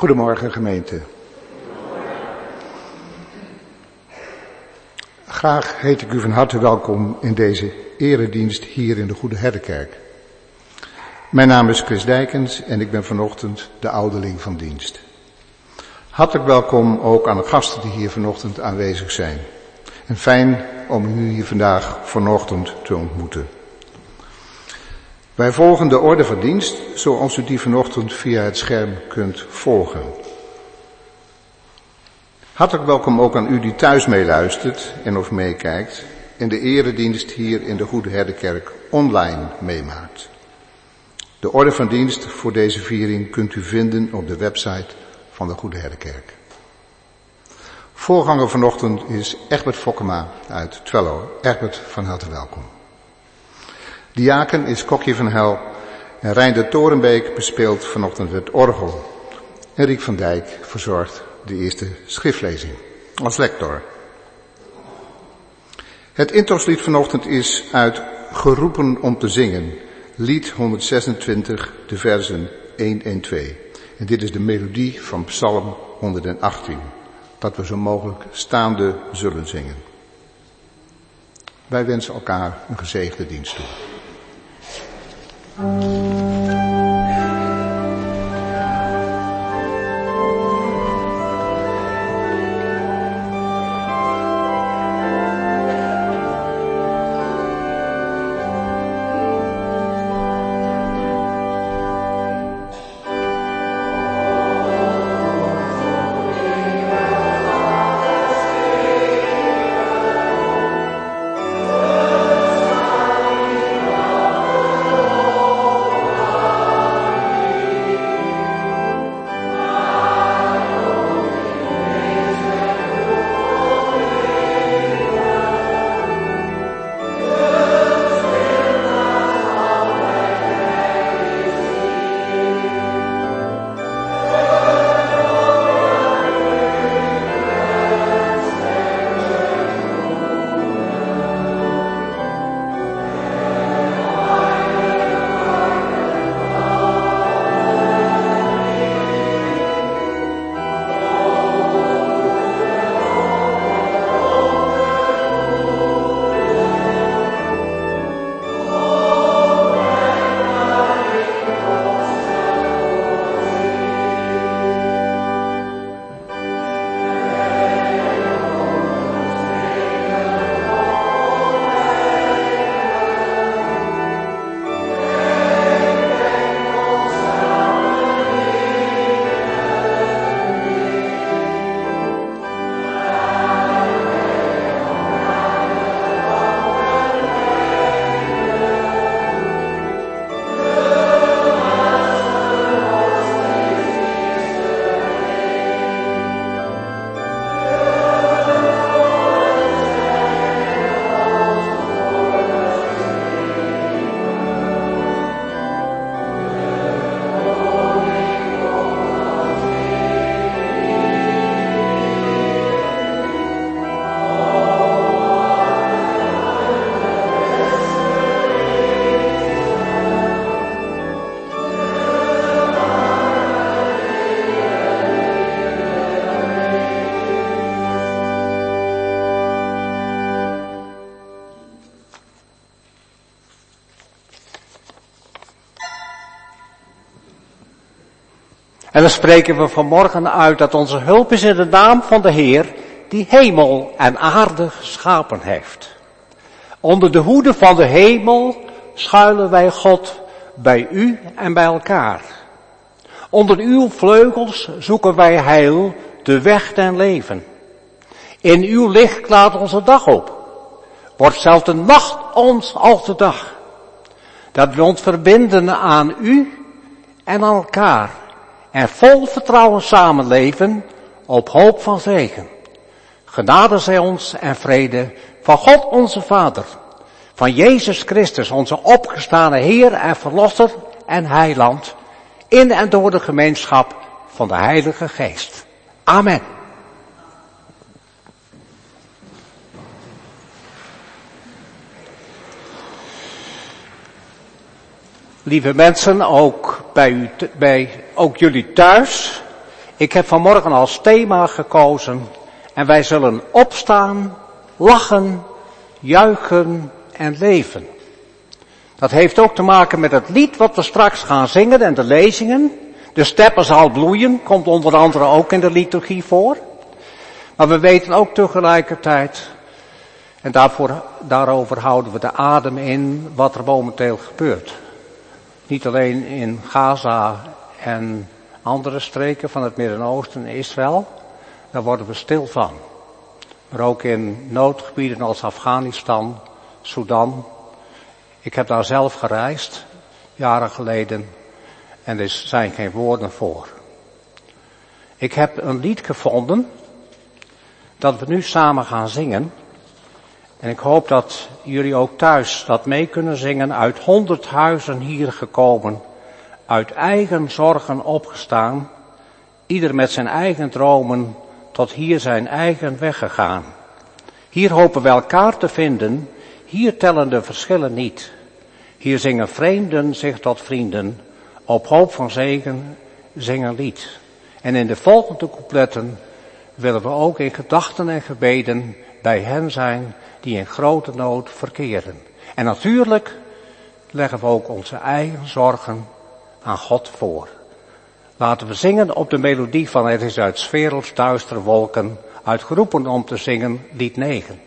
Goedemorgen gemeente. Graag heet ik u van harte welkom in deze eredienst hier in de Goede Herdenkerk. Mijn naam is Chris Dijkens en ik ben vanochtend de ouderling van dienst. Hartelijk welkom ook aan de gasten die hier vanochtend aanwezig zijn. En fijn om u hier vandaag vanochtend te ontmoeten. Wij volgen de orde van dienst zoals u die vanochtend via het scherm kunt volgen. Hartelijk welkom ook aan u die thuis meeluistert en of meekijkt en de eredienst hier in de Goede Herdenkerk online meemaakt. De orde van dienst voor deze viering kunt u vinden op de website van de Goede Herdenkerk. Voorganger vanochtend is Egbert Fokkema uit Twello. Egbert, van harte welkom. Diaken is Kokje van Hel en Reinder Torenbeek bespeelt vanochtend het orgel. En Riek van Dijk verzorgt de eerste schriftlezing als lector. Het introslied vanochtend is uit Geroepen om te zingen, lied 126, de versen 1 en 2. En dit is de melodie van Psalm 118, dat we zo mogelijk staande zullen zingen. Wij wensen elkaar een gezegende dienst toe. Thank you. En dan spreken we vanmorgen uit dat onze hulp is in de naam van de Heer, die hemel en aarde geschapen heeft. Onder de hoede van de hemel schuilen wij God bij u en bij elkaar. Onder uw vleugels zoeken wij heil, de weg ten leven. In uw licht klaart onze dag op. Wordt zelfs de nacht ons als de dag. Dat we ons verbinden aan u en aan elkaar en vol vertrouwen samenleven op hoop van zegen. Genade zij ons en vrede van God onze Vader, van Jezus Christus, onze opgestane Heer en Verlosser en Heiland, in en door de gemeenschap van de Heilige Geest. Amen. Lieve mensen, ook bij, u, bij ook jullie thuis. Ik heb vanmorgen als thema gekozen en wij zullen opstaan, lachen, juichen en leven. Dat heeft ook te maken met het lied wat we straks gaan zingen en de lezingen. De steppen zal bloeien, komt onder andere ook in de liturgie voor. Maar we weten ook tegelijkertijd, en daarvoor, daarover houden we de adem in, wat er momenteel gebeurt. Niet alleen in Gaza en andere streken van het Midden-Oosten en Israël, daar worden we stil van. Maar ook in noodgebieden als Afghanistan, Sudan. Ik heb daar zelf gereisd, jaren geleden, en er zijn geen woorden voor. Ik heb een lied gevonden dat we nu samen gaan zingen. En ik hoop dat jullie ook thuis dat mee kunnen zingen. Uit honderd huizen hier gekomen, uit eigen zorgen opgestaan, ieder met zijn eigen dromen tot hier zijn eigen weg gegaan. Hier hopen we elkaar te vinden, hier tellen de verschillen niet. Hier zingen vreemden zich tot vrienden, op hoop van zegen zingen lied. En in de volgende coupletten willen we ook in gedachten en gebeden bij hen zijn die in grote nood verkeren. En natuurlijk leggen we ook onze eigen zorgen aan God voor. Laten we zingen op de melodie van Het is uit sferels duistere wolken, uitgeroepen om te zingen lied 9.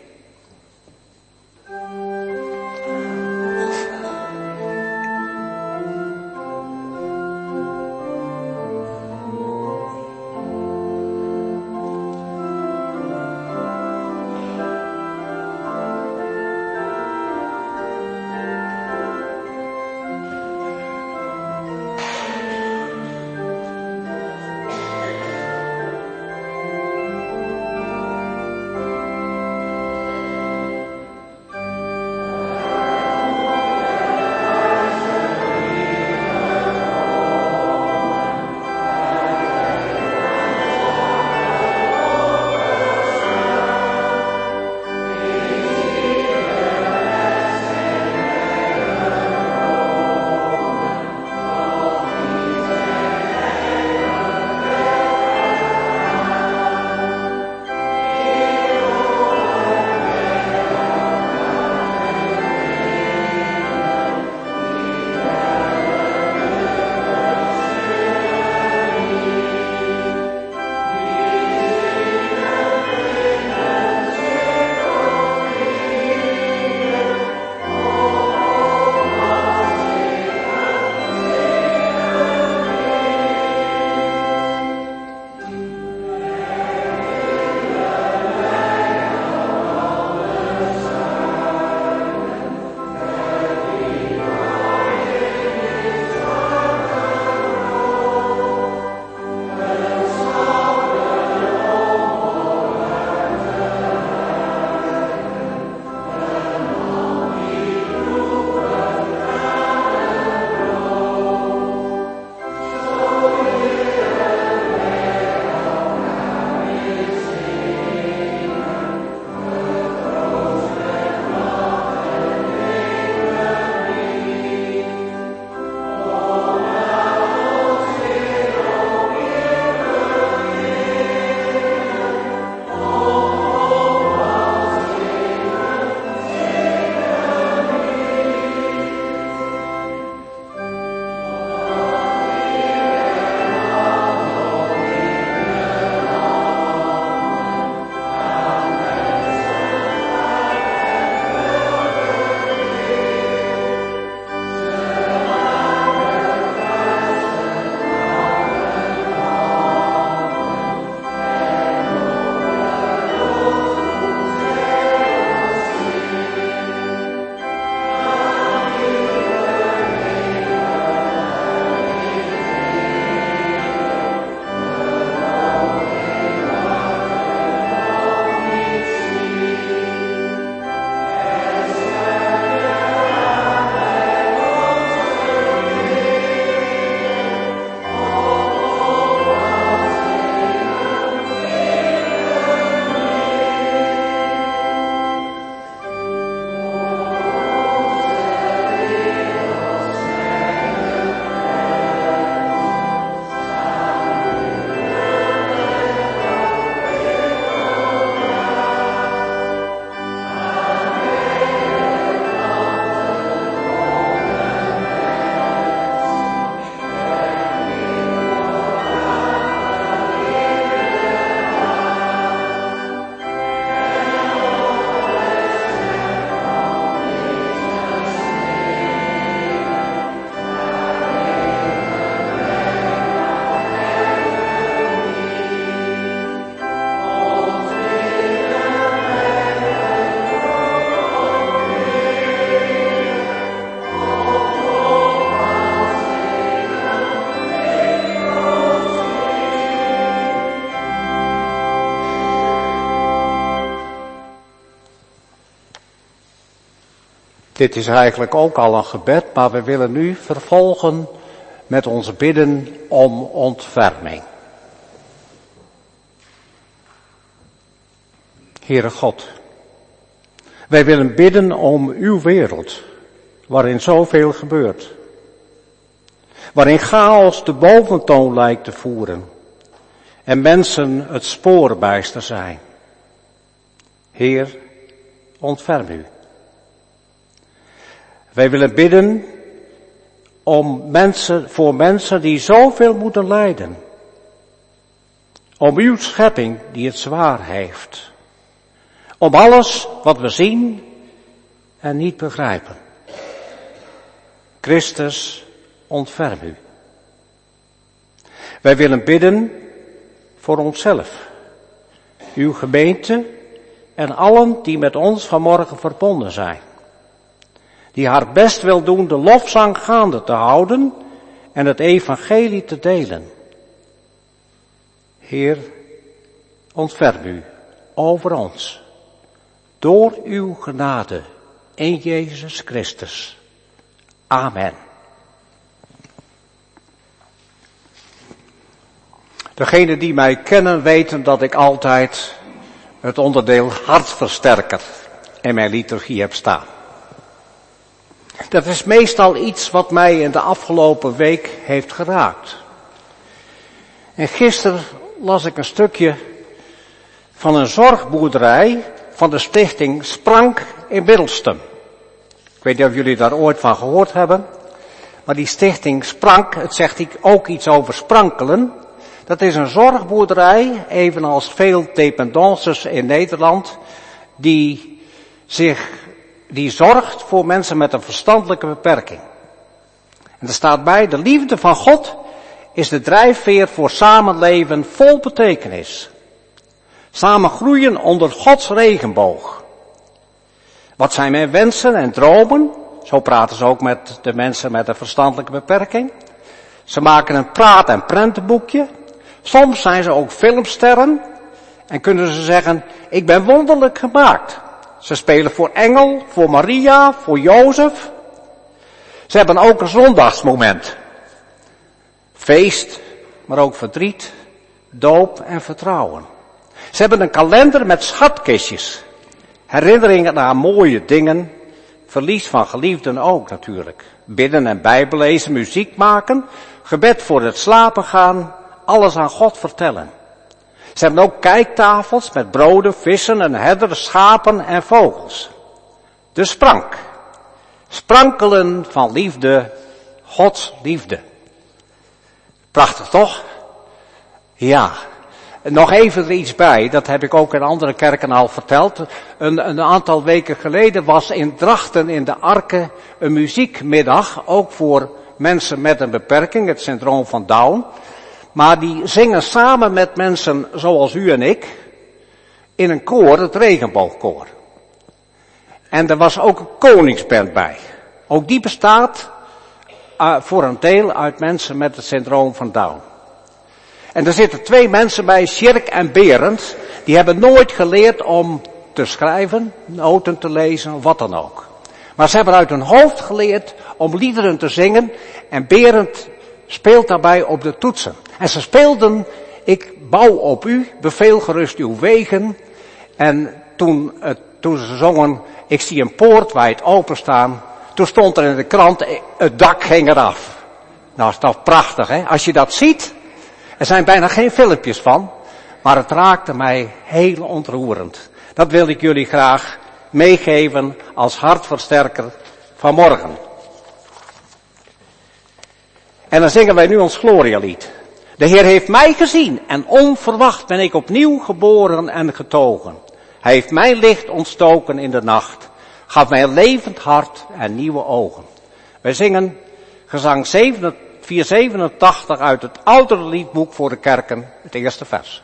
Dit is eigenlijk ook al een gebed, maar we willen nu vervolgen met ons bidden om ontferming. Heere God, wij willen bidden om uw wereld, waarin zoveel gebeurt. Waarin chaos de boventoon lijkt te voeren en mensen het spoorbijster zijn. Heer, ontferm u. Wij willen bidden om mensen, voor mensen die zoveel moeten lijden. Om uw schepping die het zwaar heeft. Om alles wat we zien en niet begrijpen. Christus, ontferm u. Wij willen bidden voor onszelf, uw gemeente en allen die met ons vanmorgen verbonden zijn. Die haar best wil doen de lofzang gaande te houden en het evangelie te delen. Heer, ontferm u over ons door uw genade in Jezus Christus. Amen. Degenen die mij kennen weten dat ik altijd het onderdeel hartversterker in mijn liturgie heb staan. Dat is meestal iets wat mij in de afgelopen week heeft geraakt. En gisteren las ik een stukje van een zorgboerderij van de stichting Sprank in Middelstum. Ik weet niet of jullie daar ooit van gehoord hebben. Maar die stichting Sprank, het zegt ook iets over sprankelen. Dat is een zorgboerderij, evenals veel dependances in Nederland, die zich, die zorgt voor mensen met een verstandelijke beperking. En er staat bij, de liefde van God is de drijfveer voor samenleven vol betekenis. Samen groeien onder Gods regenboog. Wat zijn mijn wensen en dromen? Zo praten ze ook met de mensen met een verstandelijke beperking. Ze maken een praat- en prentenboekje. Soms zijn ze ook filmsterren en kunnen ze zeggen, ik ben wonderlijk gemaakt. Ze spelen voor Engel, voor Maria, voor Jozef. Ze hebben ook een zondagsmoment. Feest, maar ook verdriet, doop en vertrouwen. Ze hebben een kalender met schatkistjes. Herinneringen aan mooie dingen. Verlies van geliefden ook natuurlijk. Bidden en bijbelezen, muziek maken. Gebed voor het slapen gaan. Alles aan God vertellen. Ze hebben ook kijktafels met broden, vissen en herderen, schapen en vogels. De sprank. Sprankelen van liefde, Gods liefde. Prachtig toch? Ja, nog even er iets bij, dat heb ik ook in andere kerken al verteld. Een, een, aantal weken geleden was in Drachten in de Arken een muziekmiddag, ook voor mensen met een beperking, het syndroom van Down. Maar die zingen samen met mensen zoals u en ik in een koor, het regenboogkoor. En er was ook een koningsband bij. Ook die bestaat uh, voor een deel uit mensen met het syndroom van Down. En er zitten twee mensen bij, Sjerk en Berend, die hebben nooit geleerd om te schrijven, noten te lezen, wat dan ook. Maar ze hebben uit hun hoofd geleerd om liederen te zingen en Berend speelt daarbij op de toetsen. En ze speelden, ik bouw op u, beveel gerust uw wegen. En toen, toen ze zongen, ik zie een poort wijd openstaan, toen stond er in de krant, het dak ging eraf. Nou is dat prachtig hè, als je dat ziet. Er zijn bijna geen filmpjes van, maar het raakte mij heel ontroerend. Dat wil ik jullie graag meegeven als hartversterker van morgen. En dan zingen wij nu ons Glorialied. De Heer heeft mij gezien en onverwacht ben ik opnieuw geboren en getogen. Hij heeft mijn licht ontstoken in de nacht, gaf mij een levend hart en nieuwe ogen. Wij zingen gezang 487 uit het oudere liedboek voor de kerken, het eerste vers.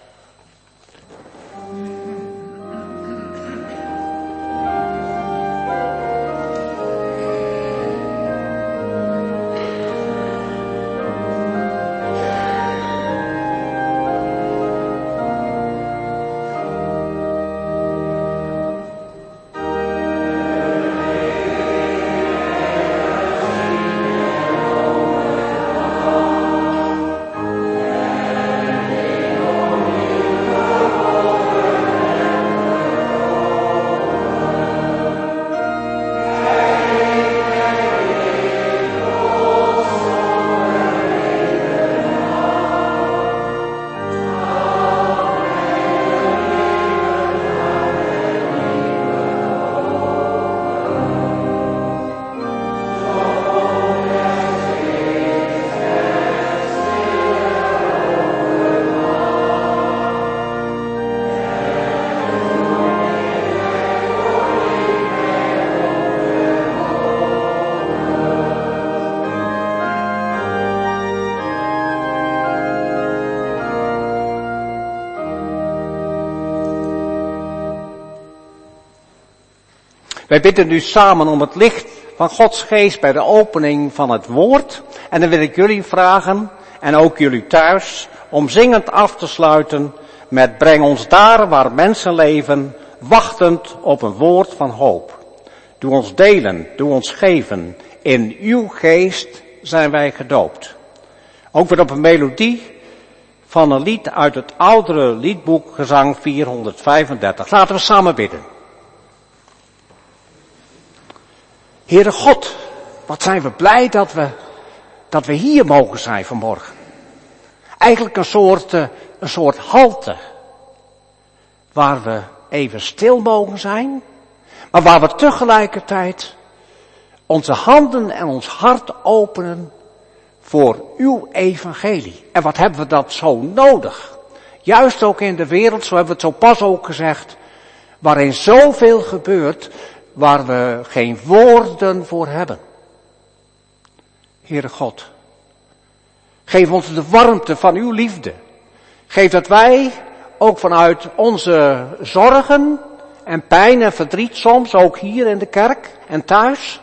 Wij bidden nu samen om het licht van Gods geest bij de opening van het woord. En dan wil ik jullie vragen, en ook jullie thuis, om zingend af te sluiten met breng ons daar waar mensen leven, wachtend op een woord van hoop. Doe ons delen, doe ons geven. In uw geest zijn wij gedoopt. Ook weer op een melodie van een lied uit het oudere liedboek Gezang 435. Laten we samen bidden. Heere God, wat zijn we blij dat we, dat we hier mogen zijn vanmorgen. Eigenlijk een soort, eh, een soort halte. Waar we even stil mogen zijn. Maar waar we tegelijkertijd onze handen en ons hart openen voor uw evangelie. En wat hebben we dat zo nodig? Juist ook in de wereld, zo hebben we het zo pas ook gezegd, waarin zoveel gebeurt, waar we geen woorden voor hebben. Heere God, geef ons de warmte van uw liefde. Geef dat wij ook vanuit onze zorgen en pijn en verdriet soms, ook hier in de kerk en thuis,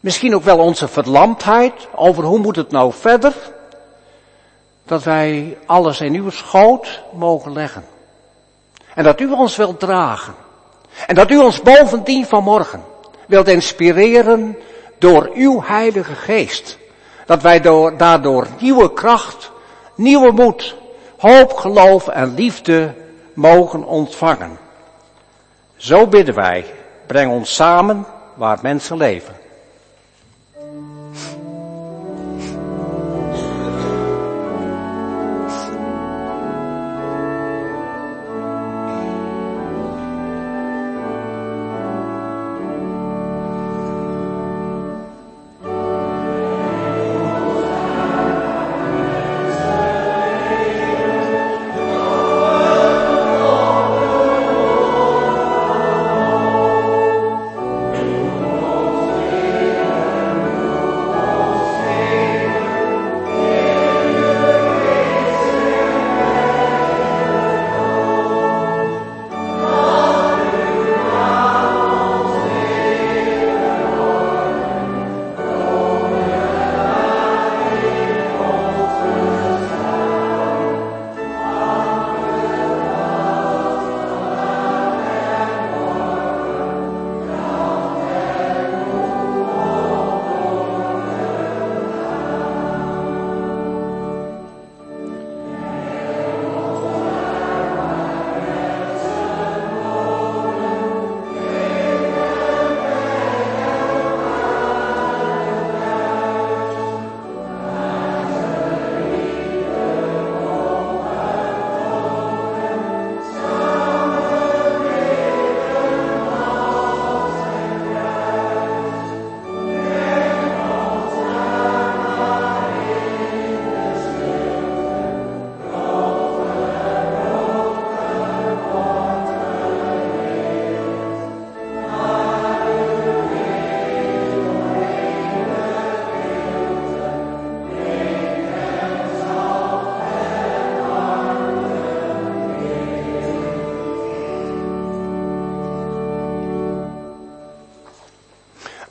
misschien ook wel onze verlamdheid over hoe moet het nou verder, dat wij alles in uw schoot mogen leggen. En dat u ons wilt dragen. En dat u ons bovendien vanmorgen wilt inspireren door uw heilige geest. Dat wij door, daardoor nieuwe kracht, nieuwe moed, hoop, geloof en liefde mogen ontvangen. Zo bidden wij, breng ons samen waar mensen leven.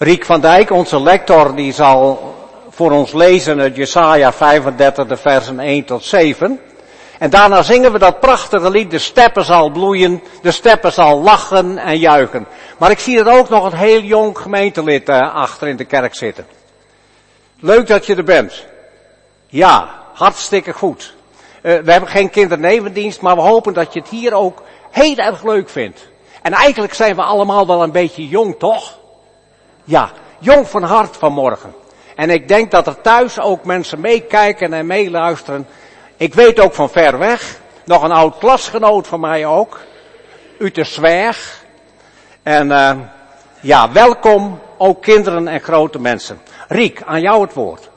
Riek van Dijk, onze lector, die zal voor ons lezen uit Jesaja 35, de versen 1 tot 7. En daarna zingen we dat prachtige lied, de steppen zal bloeien, de steppen zal lachen en juichen. Maar ik zie er ook nog een heel jong gemeentelid uh, achter in de kerk zitten. Leuk dat je er bent. Ja, hartstikke goed. Uh, we hebben geen kindernevendienst, maar we hopen dat je het hier ook heel erg leuk vindt. En eigenlijk zijn we allemaal wel een beetje jong, toch? Ja, jong van hart vanmorgen. En ik denk dat er thuis ook mensen meekijken en meeluisteren. Ik weet ook van ver weg, nog een oud klasgenoot van mij ook, uit de Zwerg. En uh, ja, welkom ook kinderen en grote mensen. Riek, aan jou het woord.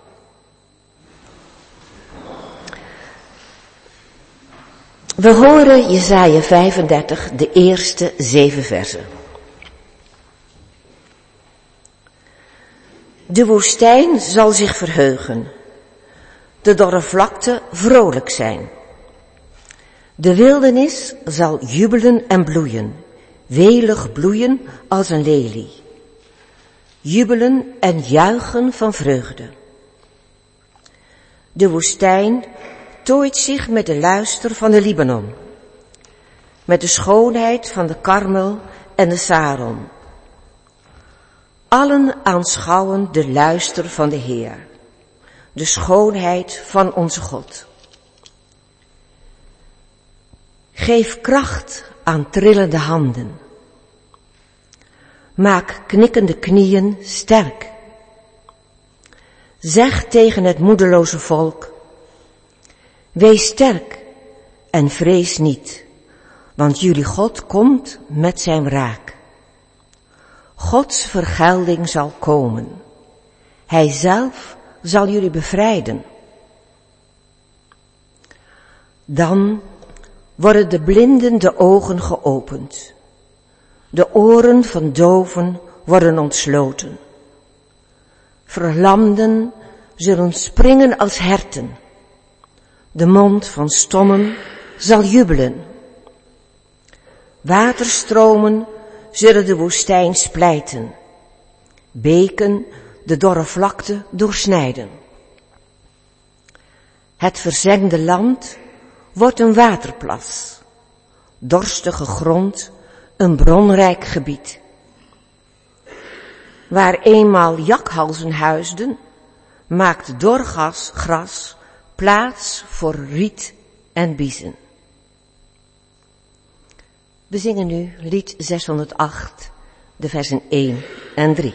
We horen Jesaja 35, de eerste zeven versen. De woestijn zal zich verheugen, de dorre vlakte vrolijk zijn. De wildernis zal jubelen en bloeien. welig bloeien als een lelie, jubelen en juichen van vreugde. De woestijn tooit zich met de luister van de Libanon, met de schoonheid van de Karmel en de Saron. Allen aanschouwen de luister van de Heer, de schoonheid van onze God. Geef kracht aan trillende handen. Maak knikkende knieën sterk. Zeg tegen het moedeloze volk, wees sterk en vrees niet, want jullie God komt met zijn wraak. Gods vergelding zal komen. Hij zelf zal jullie bevrijden. Dan worden de blinden de ogen geopend. De oren van doven worden ontsloten. Verlamden zullen springen als herten. De mond van stommen zal jubelen. Waterstromen zullen de woestijn splijten. Beken de dorre vlakte doorsnijden. Het verzengde land wordt een waterplas. Dorstige grond, een bronrijk gebied. Waar eenmaal jakhalzen huisden, maakt dorgas gras plaats voor riet en biezen. We zingen nu lied 608, de versen 1 en 3.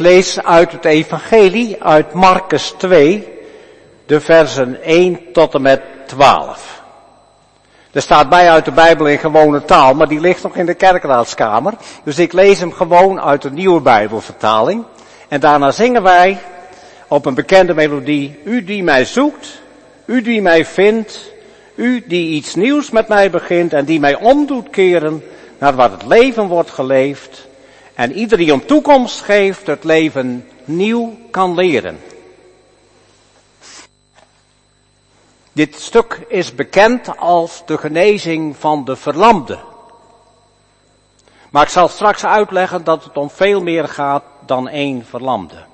Lees uit het evangelie, uit Marcus 2, de versen 1 tot en met 12. Er staat bij uit de Bijbel in gewone taal, maar die ligt nog in de kerkraadskamer. Dus ik lees hem gewoon uit de nieuwe Bijbelvertaling. En daarna zingen wij op een bekende melodie, U die mij zoekt, U die mij vindt, U die iets nieuws met mij begint en die mij omdoet keren naar wat het leven wordt geleefd en ieder die een toekomst geeft, het leven nieuw kan leren. Dit stuk is bekend als de genezing van de verlamde. Maar ik zal straks uitleggen dat het om veel meer gaat dan één verlamde.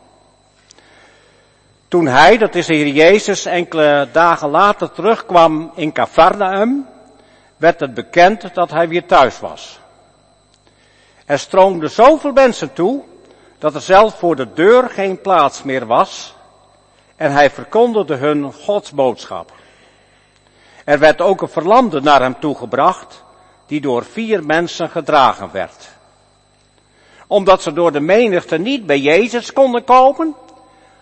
Toen hij, dat is de Heer Jezus, enkele dagen later terugkwam in Capernaum, werd het bekend dat hij weer thuis was. Er stroomden zoveel mensen toe, dat er zelfs voor de deur geen plaats meer was, en hij verkondigde hun Gods boodschap. Er werd ook een verlamde naar hem toegebracht, die door vier mensen gedragen werd. Omdat ze door de menigte niet bij Jezus konden komen,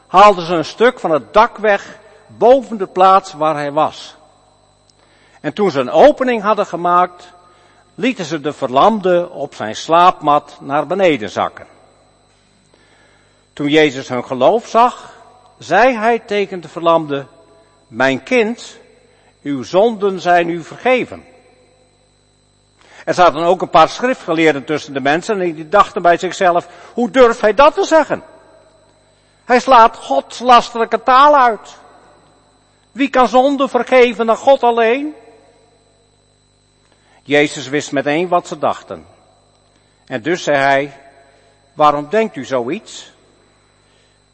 haalden ze een stuk van het dak weg boven de plaats waar hij was. En toen ze een opening hadden gemaakt, lieten ze de verlamde op zijn slaapmat naar beneden zakken. Toen Jezus hun geloof zag, zei hij tegen de verlamde, mijn kind, uw zonden zijn u vergeven. Er zaten ook een paar schriftgeleerden tussen de mensen en die dachten bij zichzelf, hoe durft hij dat te zeggen? Hij slaat Gods lastelijke taal uit. Wie kan zonde vergeven dan God alleen? Jezus wist meteen wat ze dachten. En dus zei hij, waarom denkt u zoiets?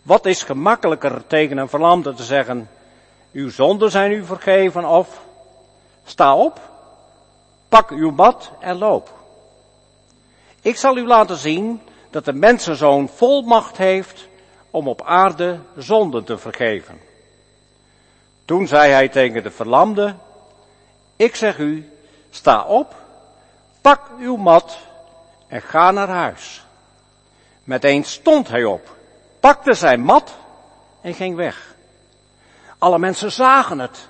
Wat is gemakkelijker tegen een verlamde te zeggen, uw zonden zijn u vergeven of sta op, pak uw mat en loop. Ik zal u laten zien dat de mensenzoon volmacht heeft om op aarde zonden te vergeven. Toen zei hij tegen de verlamde, ik zeg u, sta op, pak uw mat en ga naar huis. Meteen stond hij op, pakte zijn mat en ging weg. Alle mensen zagen het.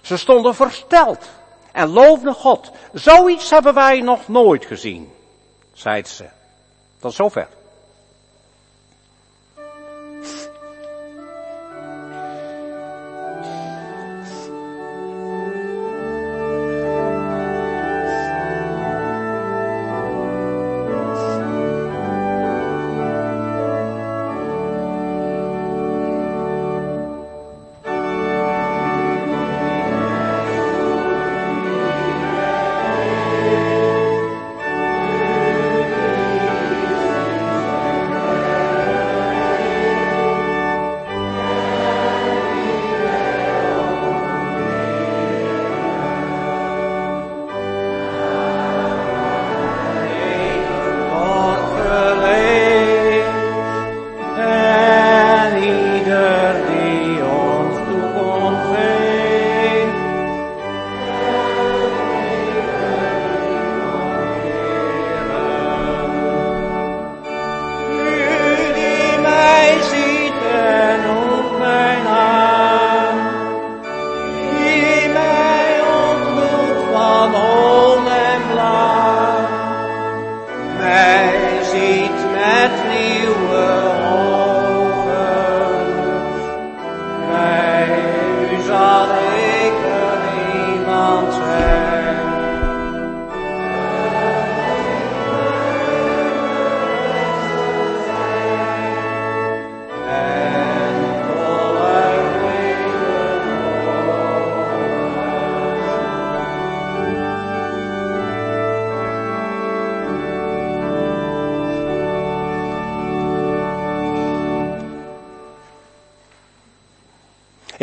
Ze stonden versteld en loofden God. Zoiets hebben wij nog nooit gezien, zeiden ze. Tot zover.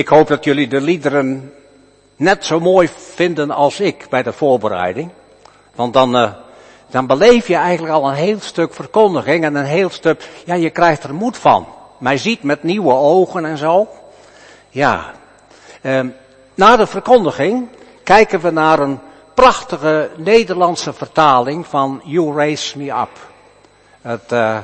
Ik hoop dat jullie de liederen net zo mooi vinden als ik bij de voorbereiding. Want dan, uh, dan beleef je eigenlijk al een heel stuk verkondiging en een heel stuk, ja, je krijgt er moed van. Mij ziet met nieuwe ogen en zo. Ja. Uh, na de verkondiging kijken we naar een prachtige Nederlandse vertaling van You Raise Me Up. Uh,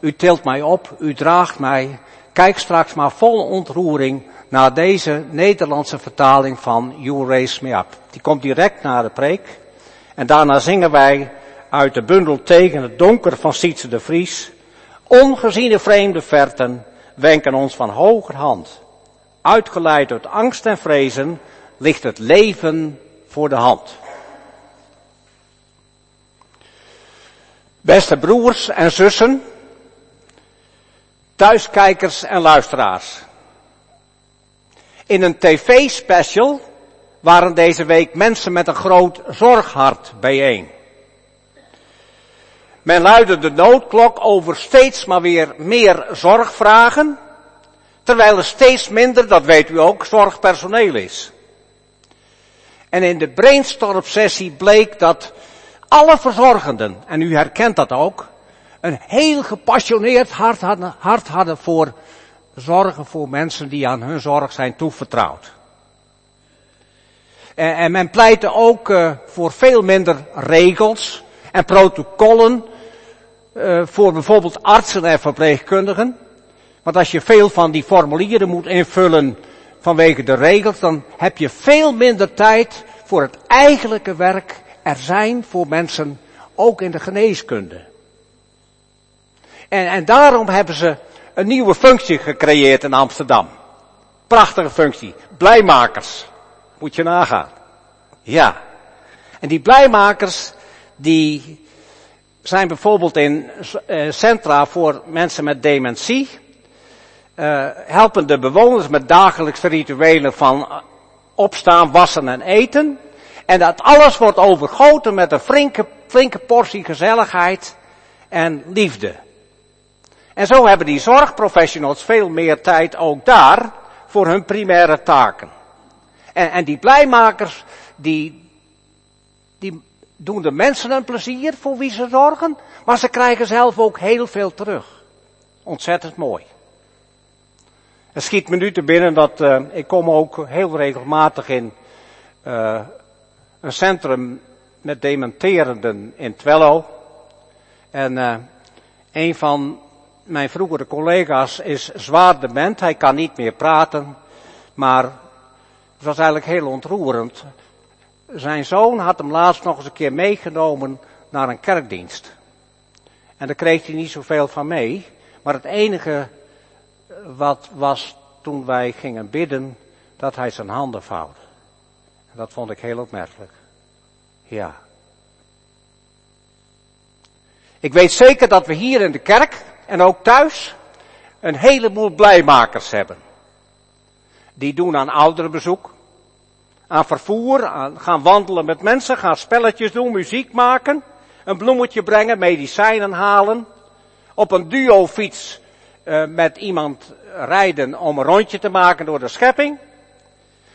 u tilt mij op, u draagt mij. Kijk straks maar vol ontroering naar deze Nederlandse vertaling van You Raise Me Up. Die komt direct na de preek. En daarna zingen wij uit de bundel Tegen het donker van Sietse de Vries. Ongeziene vreemde verten wenken ons van hoger hand. Uitgeleid uit angst en vrezen ligt het leven voor de hand. Beste broers en zussen, thuiskijkers en luisteraars. In een tv-special waren deze week mensen met een groot zorghart bijeen. Men luidde de noodklok over steeds maar weer meer zorgvragen, terwijl er steeds minder, dat weet u ook, zorgpersoneel is. En in de brainstorm sessie bleek dat alle verzorgenden, en u herkent dat ook, een heel gepassioneerd hart hadden, hart hadden voor zorgen voor mensen die aan hun zorg zijn toevertrouwd. En, en men pleitte ook uh, voor veel minder regels en protocollen uh, voor bijvoorbeeld artsen en verpleegkundigen. Want als je veel van die formulieren moet invullen vanwege de regels, dan heb je veel minder tijd voor het eigenlijke werk er zijn voor mensen, ook in de geneeskunde. En, en daarom hebben ze een nieuwe functie gecreëerd in Amsterdam. Prachtige functie. Blijmakers. Moet je nagaan. Ja. En die blijmakers, die zijn bijvoorbeeld in uh, centra voor mensen met dementie. Uh, helpen de bewoners met dagelijkse rituelen van opstaan, wassen en eten. En dat alles wordt overgoten met een flinke, flinke portie gezelligheid en liefde. En zo hebben die zorgprofessionals veel meer tijd ook daar voor hun primaire taken. En, en die blijmakers, die, die doen de mensen een plezier voor wie ze zorgen, maar ze krijgen zelf ook heel veel terug. Ontzettend mooi. Het schiet me nu te binnen dat uh, ik kom ook heel regelmatig in uh, een centrum met dementerenden in Twello. En uh, een van mijn vroegere collega's is zwaar dement. Hij kan niet meer praten. Maar het was eigenlijk heel ontroerend. Zijn zoon had hem laatst nog eens een keer meegenomen naar een kerkdienst. En daar kreeg hij niet zoveel van mee. Maar het enige wat was toen wij gingen bidden, dat hij zijn handen vouwde. En dat vond ik heel opmerkelijk. Ja. Ik weet zeker dat we hier in de kerk en ook thuis een heleboel blijmakers hebben. Die doen aan ouderenbezoek, aan vervoer, aan gaan wandelen met mensen, gaan spelletjes doen, muziek maken, een bloemetje brengen, medicijnen halen, op een duofiets uh, met iemand rijden om een rondje te maken door de schepping.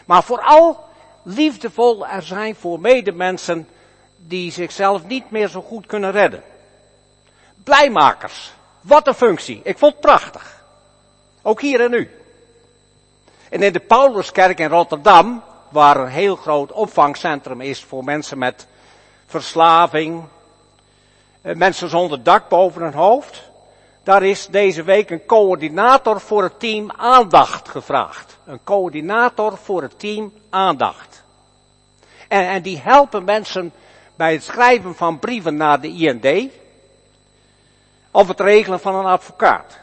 Maar vooral liefdevol er zijn voor medemensen die zichzelf niet meer zo goed kunnen redden. Blijmakers. Wat een functie. Ik vond het prachtig. Ook hier en nu. En in de Pauluskerk in Rotterdam, waar een heel groot opvangcentrum is voor mensen met verslaving, eh, mensen zonder dak boven hun hoofd, daar is deze week een coördinator voor het team aandacht gevraagd. Een coördinator voor het team aandacht. En, en die helpen mensen bij het schrijven van brieven naar de IND, of het regelen van een advocaat.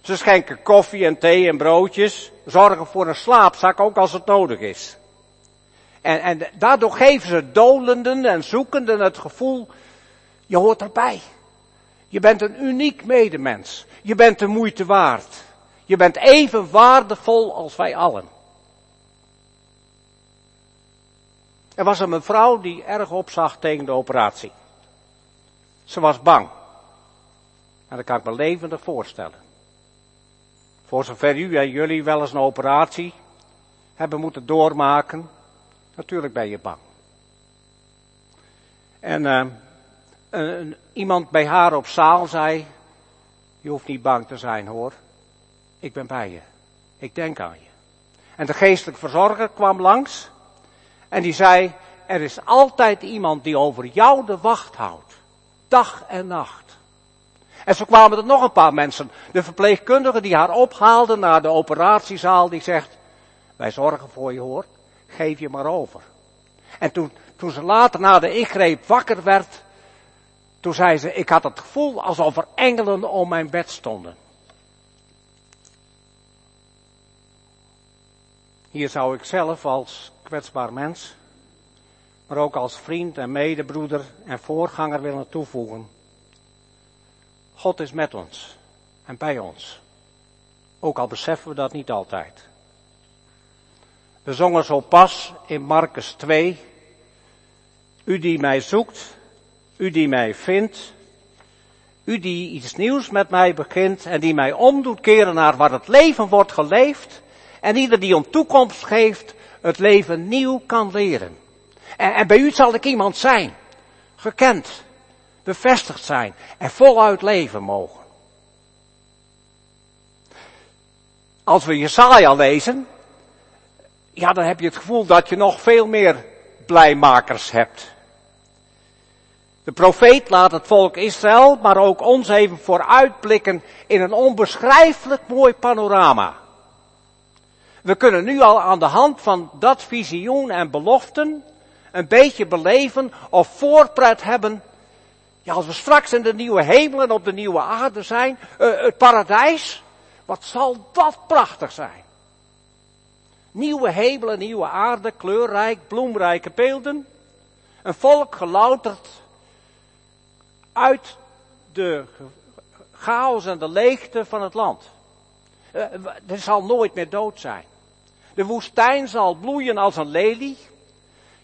Ze schenken koffie en thee en broodjes, zorgen voor een slaapzak ook als het nodig is. En, en daardoor geven ze dolenden en zoekenden het gevoel, je hoort erbij. Je bent een uniek medemens. Je bent de moeite waard. Je bent even waardevol als wij allen. Er was een mevrouw die erg opzag tegen de operatie. Ze was bang. En dat kan ik me levendig voorstellen. Voor zover u en jullie wel eens een operatie hebben moeten doormaken, natuurlijk ben je bang. En een, iemand bij haar op zaal zei, je hoeft niet bang te zijn hoor, ik ben bij je, ik denk aan je. En de geestelijk verzorger kwam langs en die zei, er is altijd iemand die over jou de wacht houdt, dag en nacht. En zo kwamen er nog een paar mensen. De verpleegkundige die haar ophaalde naar de operatiezaal, die zegt, wij zorgen voor je hoor, geef je maar over. En toen, toen ze later na de ingreep wakker werd, toen zei ze, ik had het gevoel alsof er engelen om mijn bed stonden. Hier zou ik zelf als kwetsbaar mens, maar ook als vriend en medebroeder en voorganger willen toevoegen. God is met ons en bij ons. Ook al beseffen we dat niet altijd. We zongen zo pas in Marcus 2. U die mij zoekt, u die mij vindt, u die iets nieuws met mij begint en die mij omdoet keren naar waar het leven wordt geleefd. En ieder die om toekomst geeft, het leven nieuw kan leren. En, en bij u zal ik iemand zijn, gekend, bevestigd zijn en voluit leven mogen. Als we Jesaja lezen, ja, dan heb je het gevoel dat je nog veel meer blijmakers hebt. De profeet laat het volk Israël, maar ook ons even vooruitblikken in een onbeschrijfelijk mooi panorama. We kunnen nu al aan de hand van dat visioen en beloften een beetje beleven of voorpret hebben. Ja, als we straks in de nieuwe hemel en op de nieuwe aarde zijn, uh, het paradijs, wat zal dat prachtig zijn. Nieuwe hemel en nieuwe aarde, kleurrijk, bloemrijke beelden. Een volk gelouterd uit de chaos en de leegte van het land. Uh, er zal nooit meer dood zijn. De woestijn zal bloeien als een lelie.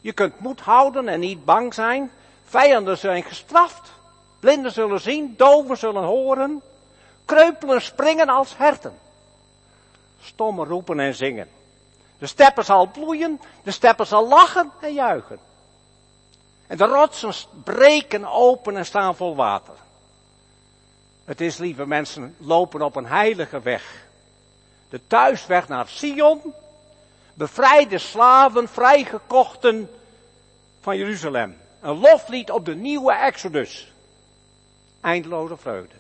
Je kunt moed houden en niet bang zijn. Vijanden zijn gestraft. Blinden zullen zien, doven zullen horen. Kreupelen springen als herten. Stommen roepen en zingen. De steppen zal bloeien, de steppen zal lachen en juichen. En de rotsen breken open en staan vol water. Het is, lieve mensen, lopen op een heilige weg. De thuisweg naar Sion, bevrijde slaven, vrijgekochten van Jeruzalem. Een loflied op de nieuwe Exodus. Eindeloze vreugde.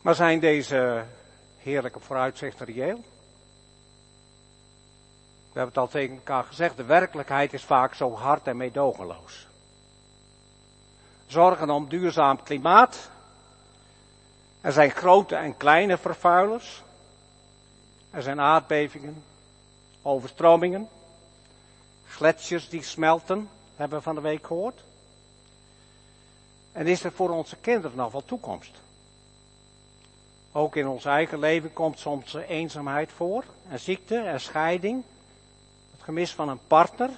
Maar zijn deze heerlijke vooruitzichten reëel? We hebben het al tegen elkaar gezegd, de werkelijkheid is vaak zo hard en meedogenloos. Zorgen om duurzaam klimaat. Er zijn grote en kleine vervuilers. Er zijn aardbevingen, overstromingen, gletsjers die smelten, hebben we van de week gehoord. En is er voor onze kinderen nog wel toekomst? Ook in ons eigen leven komt soms eenzaamheid voor, en ziekte en scheiding, het gemis van een partner.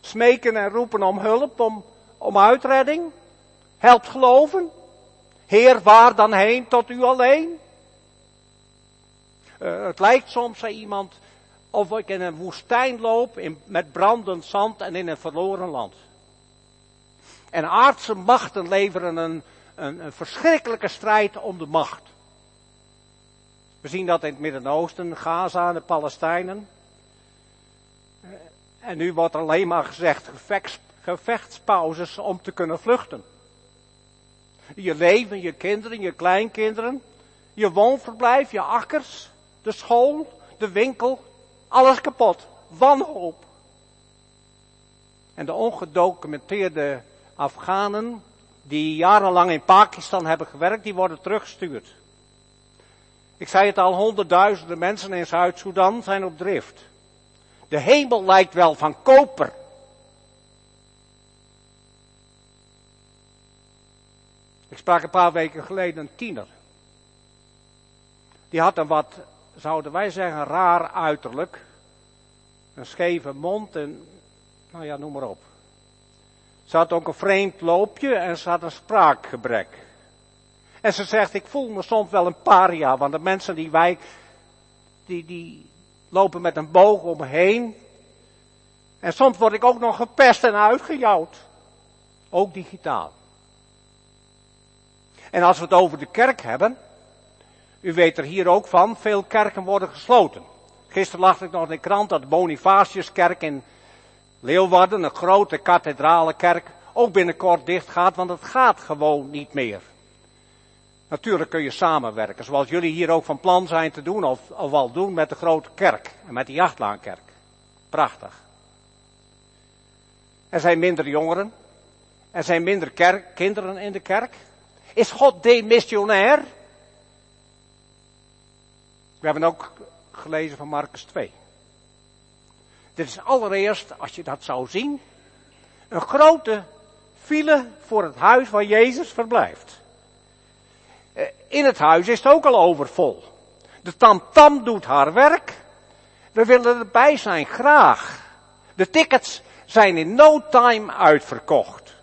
Smeken en roepen om hulp, om, om uitredding. Helpt geloven. Heer, waar dan heen tot u alleen? Uh, het lijkt soms, zei iemand, of ik in een woestijn loop in, met brandend zand en in een verloren land. En aardse machten leveren een, een, een verschrikkelijke strijd om de macht. We zien dat in het Midden-Oosten, Gaza en de Palestijnen. En nu wordt alleen maar gezegd gevechts, gevechtspauzes om te kunnen vluchten. Je leven, je kinderen, je kleinkinderen, je woonverblijf, je akkers, de school, de winkel, alles kapot. Wanhoop. En de ongedocumenteerde Afghanen die jarenlang in Pakistan hebben gewerkt, die worden teruggestuurd. Ik zei het al, honderdduizenden mensen in Zuid-Soedan zijn op drift. De hemel lijkt wel van koper. Ik sprak een paar weken geleden een tiener. Die had een wat, zouden wij zeggen, raar uiterlijk. Een scheve mond en, nou ja, noem maar op. Ze had ook een vreemd loopje en ze had een spraakgebrek. En ze zegt, ik voel me soms wel een paria, want de mensen die wij, die, die lopen met een boog om me heen. En soms word ik ook nog gepest en uitgejouwd. Ook digitaal. En als we het over de kerk hebben, u weet er hier ook van, veel kerken worden gesloten. Gisteren las ik nog in de krant dat de Bonifatiuskerk in Leeuwarden, een grote kathedrale kerk, ook binnenkort dicht gaat, want het gaat gewoon niet meer. Natuurlijk kun je samenwerken, zoals jullie hier ook van plan zijn te doen, of, of al doen met de grote kerk en met de jachtlaankerk. Prachtig. Er zijn minder jongeren. Er zijn minder kinderen in de kerk. Is God demissionair? We hebben ook gelezen van Marcus 2. Dit is allereerst, als je dat zou zien, een grote file voor het huis waar Jezus verblijft. Eh, in het huis is het ook al overvol. De tamtam doet haar werk. We willen erbij zijn, graag. De tickets zijn in no time uitverkocht.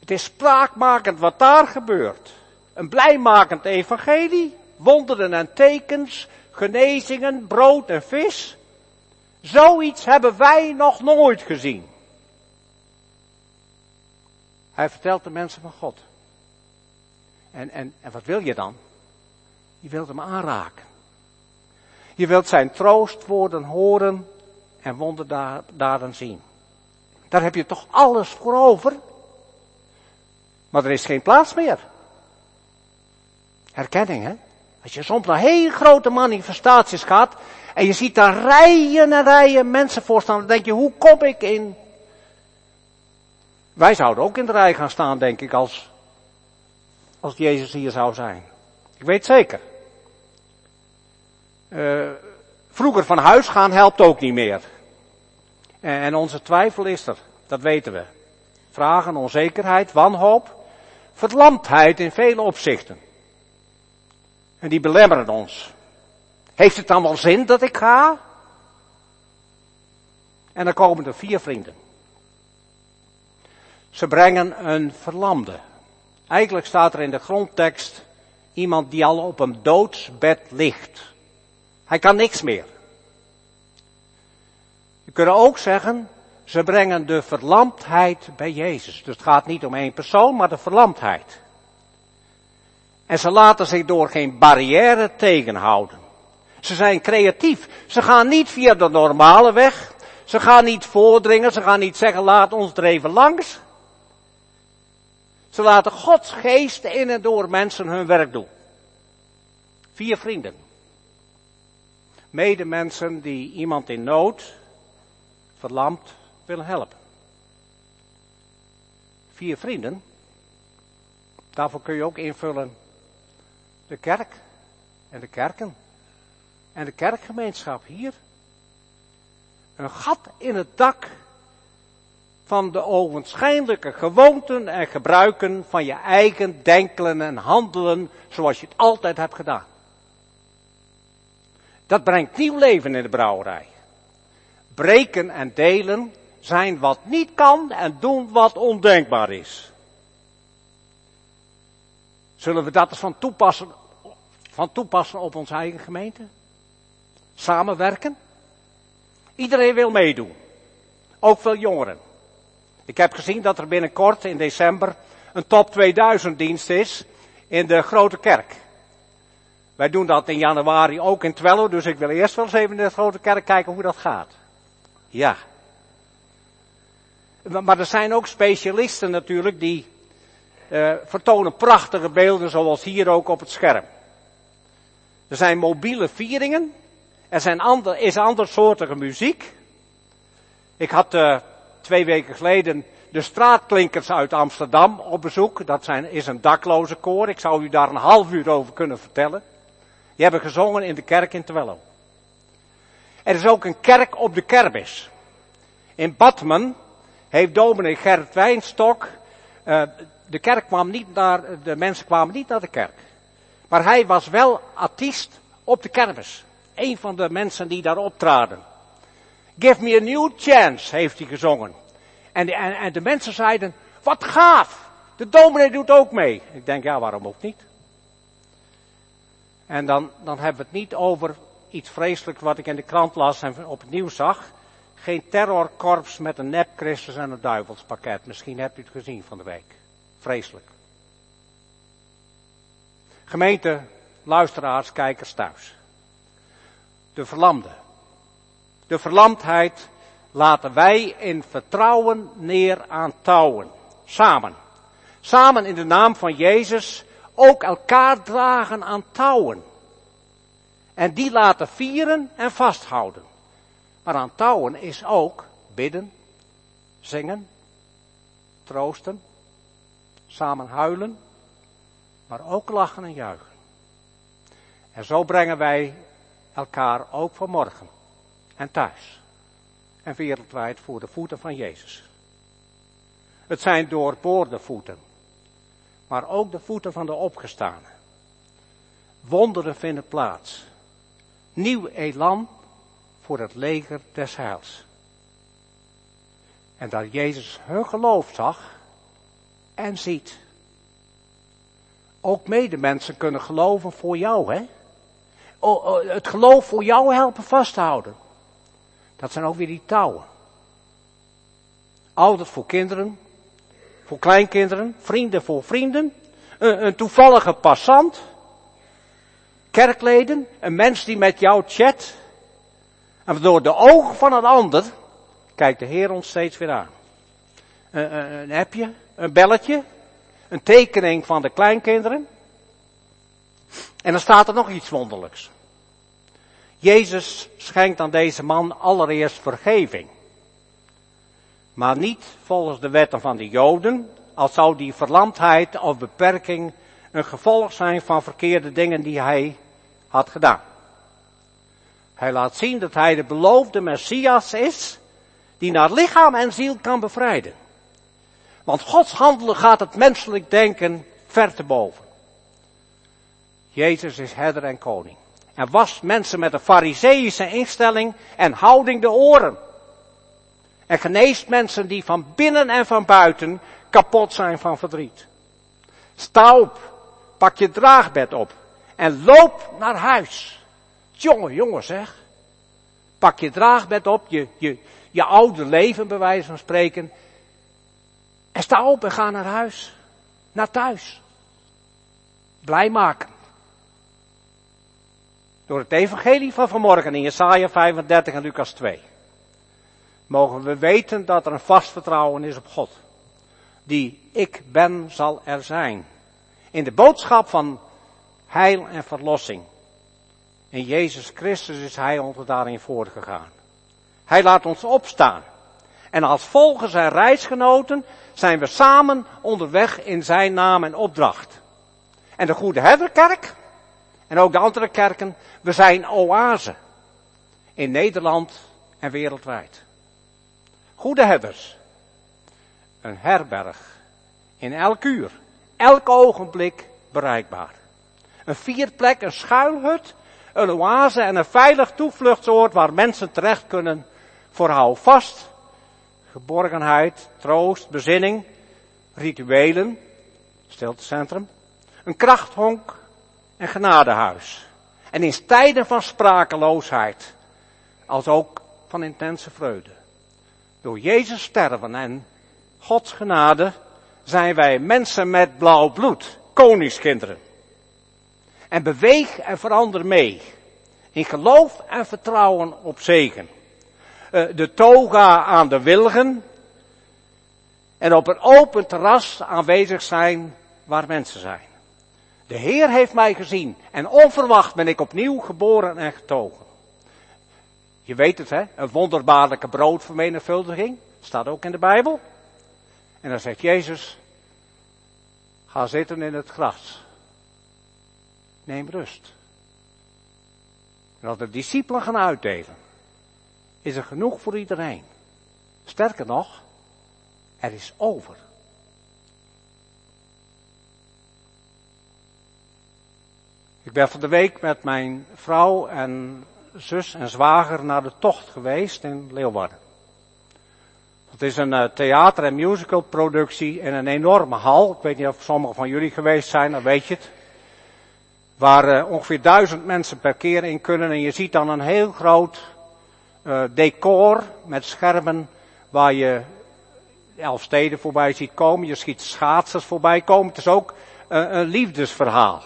Het is spraakmakend wat daar gebeurt. Een blijmakend evangelie, wonderen en tekens, genezingen, brood en vis. Zoiets hebben wij nog nooit gezien. Hij vertelt de mensen van God. En, en, en wat wil je dan? Je wilt hem aanraken. Je wilt zijn troostwoorden horen en wonderdaden zien. Daar heb je toch alles voor over? Maar er is geen plaats meer. Herkenning, hè? Als je soms naar heel grote manifestaties gaat en je ziet daar rijen en rijen mensen voor staan, dan denk je, hoe kom ik in? Wij zouden ook in de rij gaan staan, denk ik, als, als Jezus hier zou zijn. Ik weet zeker. Uh, vroeger van huis gaan helpt ook niet meer. En, en onze twijfel is er, dat weten we. Vragen, onzekerheid, wanhoop, verlamdheid in vele opzichten. En die belemmeren ons. Heeft het dan wel zin dat ik ga? En dan komen er vier vrienden. Ze brengen een verlamde. Eigenlijk staat er in de grondtekst iemand die al op een doodsbed ligt. Hij kan niks meer. Je kunt ook zeggen, ze brengen de verlamdheid bij Jezus. Dus het gaat niet om één persoon, maar de verlamdheid. En ze laten zich door geen barrière tegenhouden. Ze zijn creatief. Ze gaan niet via de normale weg. Ze gaan niet voordringen. Ze gaan niet zeggen, laat ons er even langs. Ze laten Gods geest in en door mensen hun werk doen. Vier vrienden. Medemensen die iemand in nood, verlamd, willen helpen. Vier vrienden. Daarvoor kun je ook invullen de kerk en de kerken en de kerkgemeenschap hier. Een gat in het dak van de ogenschijnlijke gewoonten en gebruiken van je eigen denken en handelen zoals je het altijd hebt gedaan. Dat brengt nieuw leven in de brouwerij. Breken en delen zijn wat niet kan en doen wat ondenkbaar is. Zullen we dat eens van toepassen, van toepassen op onze eigen gemeente? Samenwerken? Iedereen wil meedoen. Ook veel jongeren. Ik heb gezien dat er binnenkort in december een top 2000 dienst is in de grote kerk. Wij doen dat in januari ook in Twello, dus ik wil eerst wel eens even in de grote kerk kijken hoe dat gaat. Ja. Maar er zijn ook specialisten natuurlijk die uh, vertonen prachtige beelden zoals hier ook op het scherm. Er zijn mobiele vieringen. Er zijn ander, is andersoortige muziek. Ik had uh, twee weken geleden de straatklinkers uit Amsterdam op bezoek. Dat zijn, is een dakloze koor. Ik zou u daar een half uur over kunnen vertellen. Die hebben gezongen in de kerk in Twello. Er is ook een kerk op de kermis. In Badmen heeft dominee Gerrit Wijnstok, uh, de kerk kwam niet naar, de mensen kwamen niet naar de kerk. Maar hij was wel artiest op de kermis. Een van de mensen die daar optraden. Give me a new chance, heeft hij gezongen. En de, en, de mensen zeiden, wat gaaf, de dominee doet ook mee. Ik denk, ja, waarom ook niet? En dan, dan hebben we het niet over iets vreselijks wat ik in de krant las en op het nieuws zag. Geen terrorkorps met een nep Christus en een duivelspakket. Misschien hebt u het gezien van de week. Vreselijk. Gemeente, luisteraars, kijkers thuis. De verlamde. De verlamdheid laten wij in vertrouwen neer aan touwen. Samen. Samen in de naam van Jezus ook elkaar dragen aan touwen. En die laten vieren en vasthouden. Maar aan touwen is ook bidden, zingen, troosten, samen huilen, maar ook lachen en juichen. En zo brengen wij elkaar ook vanmorgen en thuis en wereldwijd voor de voeten van Jezus. Het zijn doorboorde voeten, maar ook de voeten van de opgestane. Wonderen vinden plaats. Nieuw elan voor het leger des heils. En dat Jezus hun geloof zag en ziet. Ook medemensen kunnen geloven voor jou, hè? Het geloof voor jou helpen vasthouden. Dat zijn ook weer die touwen. Ouders voor kinderen, voor kleinkinderen, vrienden voor vrienden, een, toevallige passant, kerkleden, een mens die met jou chat. En door de ogen van een ander kijkt de Heer ons steeds weer aan. Een, een, een appje, een belletje, een tekening van de kleinkinderen. En dan staat er nog iets wonderlijks. Jezus schenkt aan deze man allereerst vergeving. Maar niet volgens de wetten van de Joden, als zou die verlamdheid of beperking een gevolg zijn van verkeerde dingen die hij had gedaan. Hij laat zien dat hij de beloofde Messias is, die naar lichaam en ziel kan bevrijden. Want Gods handelen gaat het menselijk denken ver te boven. Jezus is herder en koning. En was mensen met een fariseïsche instelling en houding de oren. En geneest mensen die van binnen en van buiten kapot zijn van verdriet. Sta op, pak je draagbed op en loop naar huis. Jongen, jongen zeg. Pak je draagbed op, je, je, je oude leven bij wijze van spreken. En sta op en ga naar huis. Naar thuis. Blij maken. Door het evangelie van vanmorgen in Jesaja 35 en Lucas 2. Mogen we weten dat er een vast vertrouwen is op God. Die ik ben zal er zijn. In de boodschap van heil en verlossing. In Jezus Christus is Hij ons daarin voorgegaan. Hij laat ons opstaan. En als volgers en reisgenoten zijn we samen onderweg in Zijn naam en opdracht. En de Goede Herderkerk, en ook de andere kerken, we zijn oase. In Nederland en wereldwijd. Goede herders. Een herberg. In elk uur, elk ogenblik bereikbaar. Een vierplek, een schuilhut, een oase en een veilig toevluchtsoord waar mensen terecht kunnen voor houvast, geborgenheid, troost, bezinning, rituelen, stiltecentrum, een krachthonk en genadehuis. En in tijden van sprakeloosheid, als ook van intense vreugde. Door Jezus sterven en Gods genade zijn wij mensen met blauw bloed, koningskinderen. En beweeg en verander mee. In geloof en vertrouwen op zegen. Eh, de toga aan de wilgen. En op een open terras aanwezig zijn waar mensen zijn. De Heer heeft mij gezien en onverwacht ben ik opnieuw geboren en getogen. Je weet het hè, een wonderbaarlijke broodvermenigvuldiging, staat ook in de Bijbel. En dan zegt Jezus, ga zitten in het gras. Neem rust. En als de discipelen gaan uitdelen, is er genoeg voor iedereen. Sterker nog, er is over. Ik ben van de week met mijn vrouw en zus en zwager naar de tocht geweest in Leeuwarden. Het is een uh, theater- en musicalproductie in een enorme hal. Ik weet niet of sommigen van jullie geweest zijn, dan weet je het. Waar uh, ongeveer duizend mensen per keer in kunnen. En je ziet dan een heel groot uh, decor met schermen waar je elf steden voorbij ziet komen. Je ziet schaatsers voorbij komen. Het is ook een liefdesverhaal.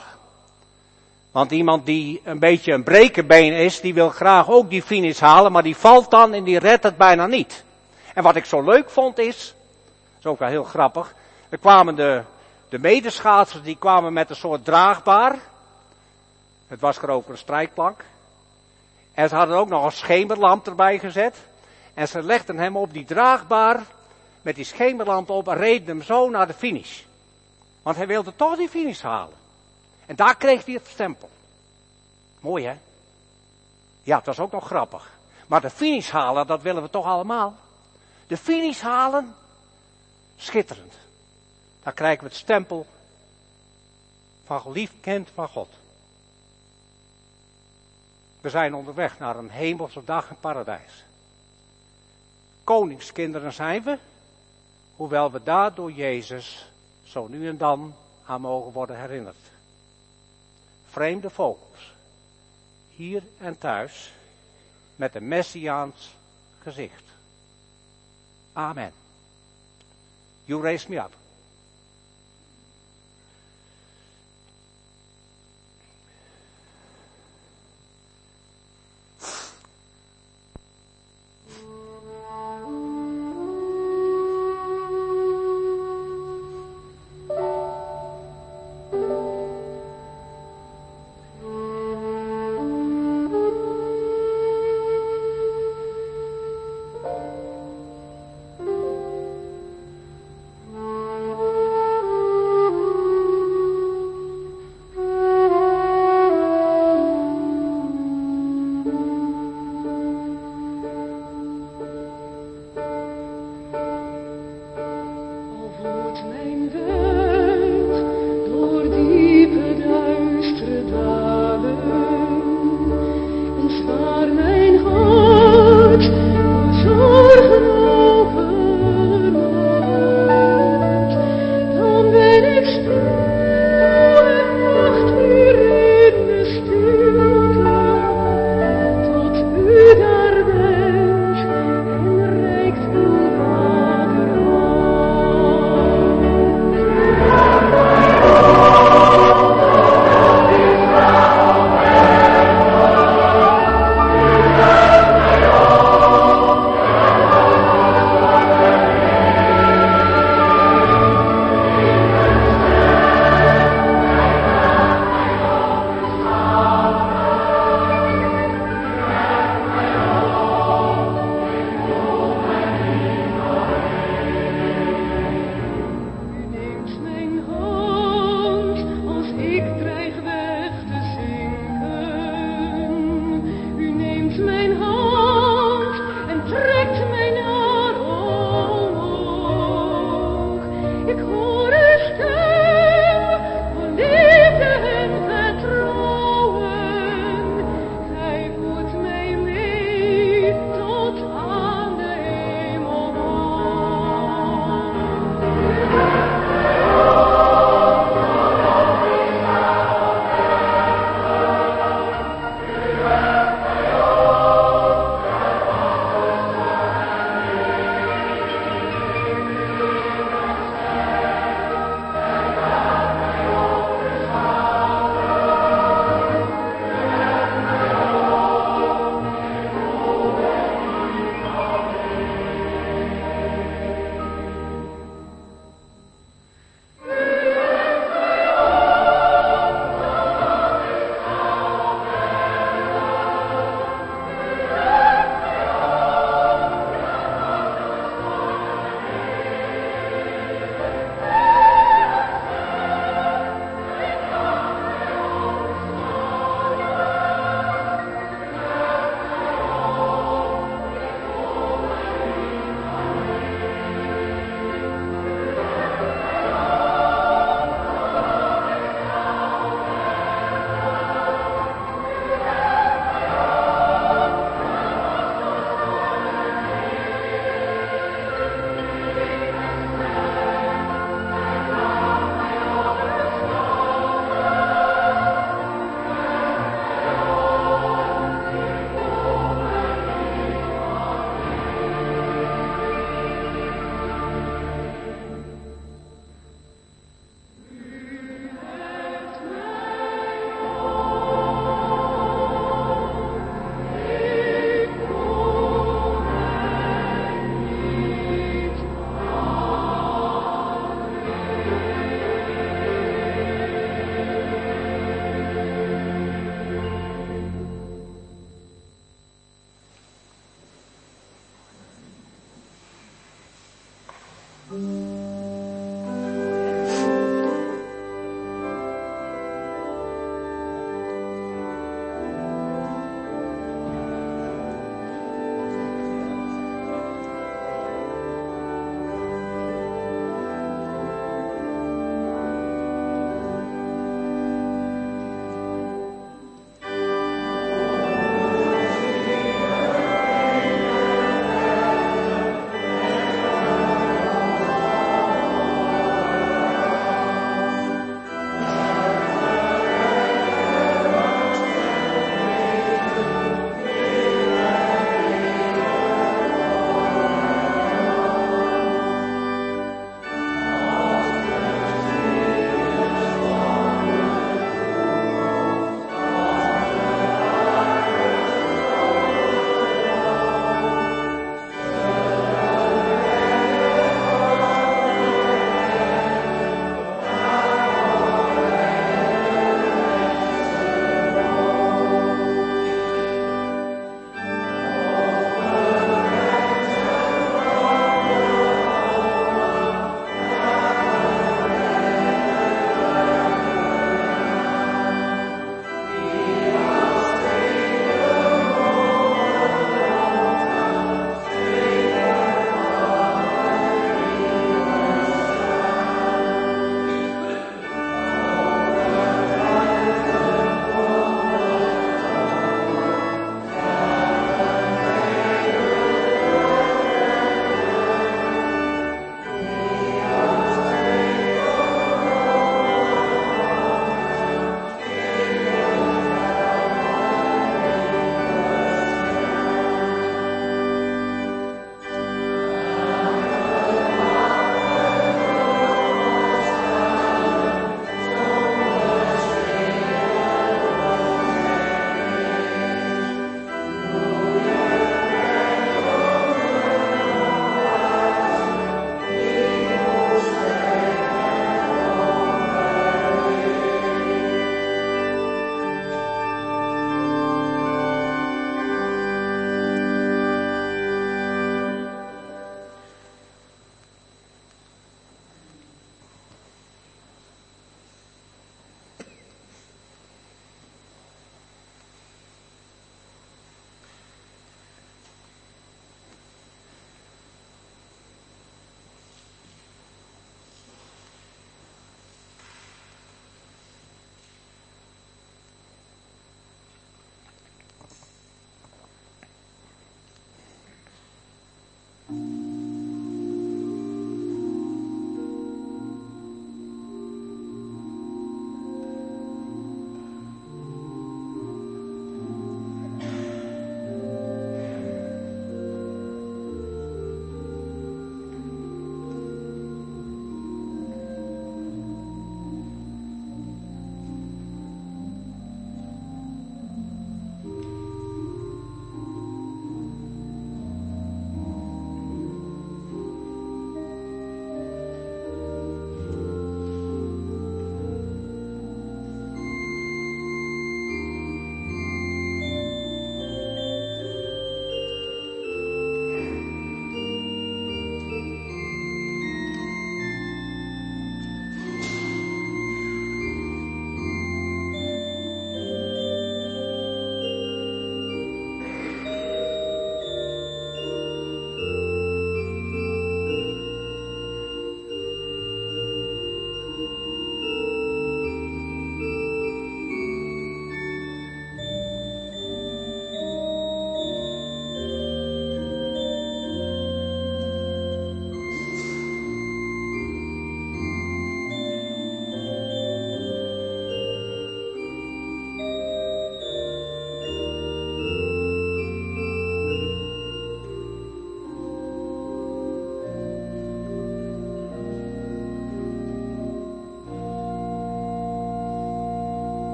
Want iemand die een beetje een brekenbeen is, die wil graag ook die finish halen, maar die valt dan en die redt het bijna niet. En wat ik zo leuk vond is, dat is ook wel heel grappig, er kwamen de, de medeschaatsers, die kwamen met een soort draagbaar. Het was ik een strijkplank. En ze hadden ook nog een schemerlamp erbij gezet. En ze legden hem op die draagbaar met die schemerlamp op en reden hem zo naar de finish. Want hij wilde toch die finish halen. En daar kreeg hij het stempel. Mooi hè? Ja, het was ook nog grappig. Maar de finish halen, dat willen we toch allemaal. De finish halen, schitterend. Daar krijgen we het stempel van geliefd kind van God. We zijn onderweg naar een hemelse dag in paradijs. Koningskinderen zijn we, hoewel we daar door Jezus zo nu en dan aan mogen worden herinnerd. Vreemde vogels, hier en thuis, met een messiaans gezicht. Amen. You raise me up.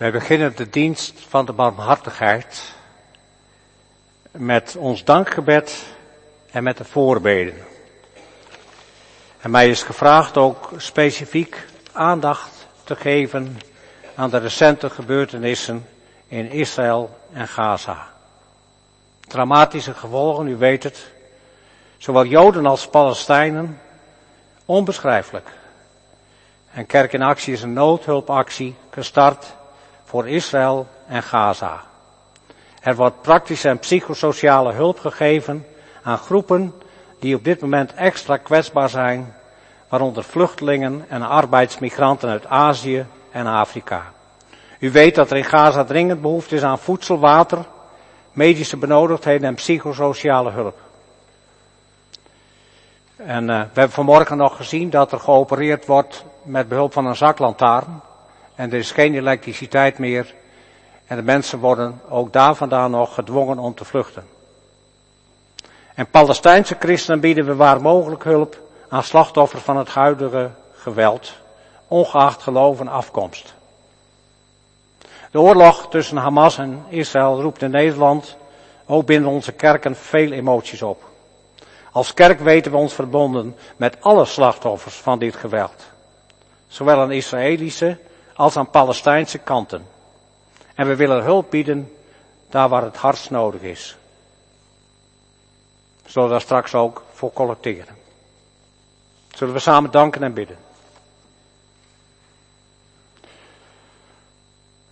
Wij beginnen de dienst van de barmhartigheid met ons dankgebed en met de voorbeden. En mij is gevraagd ook specifiek aandacht te geven aan de recente gebeurtenissen in Israël en Gaza. Dramatische gevolgen, u weet het, zowel Joden als Palestijnen, onbeschrijfelijk. En Kerk in Actie is een noodhulpactie gestart voor Israël en Gaza. Er wordt praktische en psychosociale hulp gegeven aan groepen die op dit moment extra kwetsbaar zijn, waaronder vluchtelingen en arbeidsmigranten uit Azië en Afrika. U weet dat er in Gaza dringend behoefte is aan voedsel, water, medische benodigdheden en psychosociale hulp. En uh, we hebben vanmorgen nog gezien dat er geopereerd wordt met behulp van een zaklantaarn. En er is geen elektriciteit meer. En de mensen worden ook daar vandaan nog gedwongen om te vluchten. En Palestijnse christenen bieden we waar mogelijk hulp aan slachtoffers van het huidige geweld, ongeacht geloof en afkomst. De oorlog tussen Hamas en Israël roept in Nederland, ook binnen onze kerken, veel emoties op. Als kerk weten we ons verbonden met alle slachtoffers van dit geweld. Zowel aan Israëlische als aan Palestijnse kanten. En we willen hulp bieden daar waar het hardst nodig is. Zullen we daar straks ook voor collecteren. Zullen we samen danken en bidden.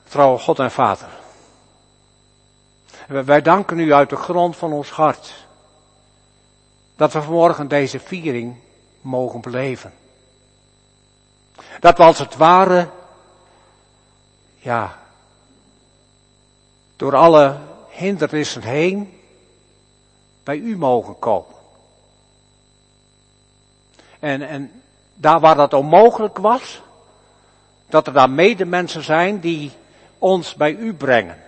Trouw God en Vader. Wij danken u uit de grond van ons hart. Dat we vanmorgen deze viering mogen beleven. Dat we als het ware, ja, door alle hindernissen heen bij u mogen komen. En, en daar waar dat onmogelijk was, dat er daar medemensen zijn die ons bij u brengen.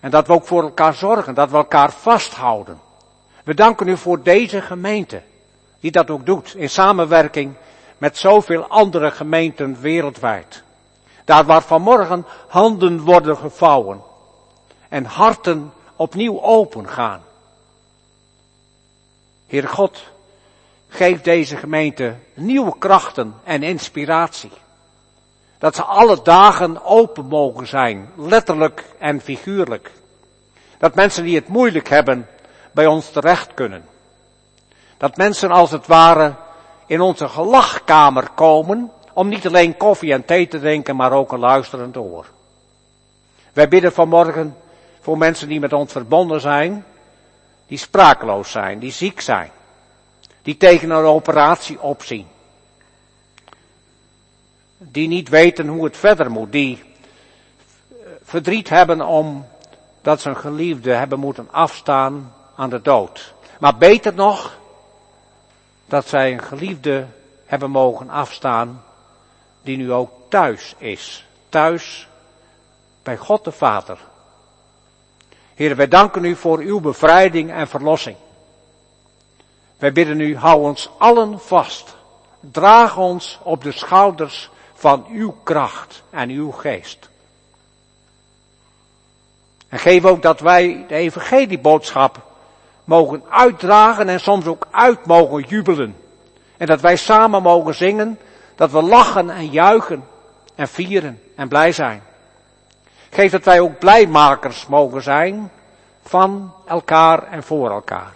En dat we ook voor elkaar zorgen, dat we elkaar vasthouden. We danken u voor deze gemeente, die dat ook doet, in samenwerking met zoveel andere gemeenten wereldwijd. Daar waar vanmorgen handen worden gevouwen en harten opnieuw open gaan. Heer God, geef deze gemeente nieuwe krachten en inspiratie. Dat ze alle dagen open mogen zijn, letterlijk en figuurlijk. Dat mensen die het moeilijk hebben, bij ons terecht kunnen. Dat mensen als het ware in onze gelachkamer komen, om niet alleen koffie en thee te drinken, maar ook een luisterend oor. Wij bidden vanmorgen voor mensen die met ons verbonden zijn, die sprakeloos zijn, die ziek zijn, die tegen een operatie opzien die niet weten hoe het verder moet, die verdriet hebben om dat ze een geliefde hebben moeten afstaan aan de dood. Maar beter nog, dat zij een geliefde hebben mogen afstaan die nu ook thuis is. Thuis bij God de Vader. Heer, wij danken u voor uw bevrijding en verlossing. Wij bidden u, hou ons allen vast. Draag ons op de schouders van uw kracht en uw geest. En geef ook dat wij de evangelieboodschap mogen uitdragen en soms ook uit mogen jubelen. En dat wij samen mogen zingen, dat we lachen en juichen en vieren en blij zijn. Geef dat wij ook blijmakers mogen zijn van elkaar en voor elkaar.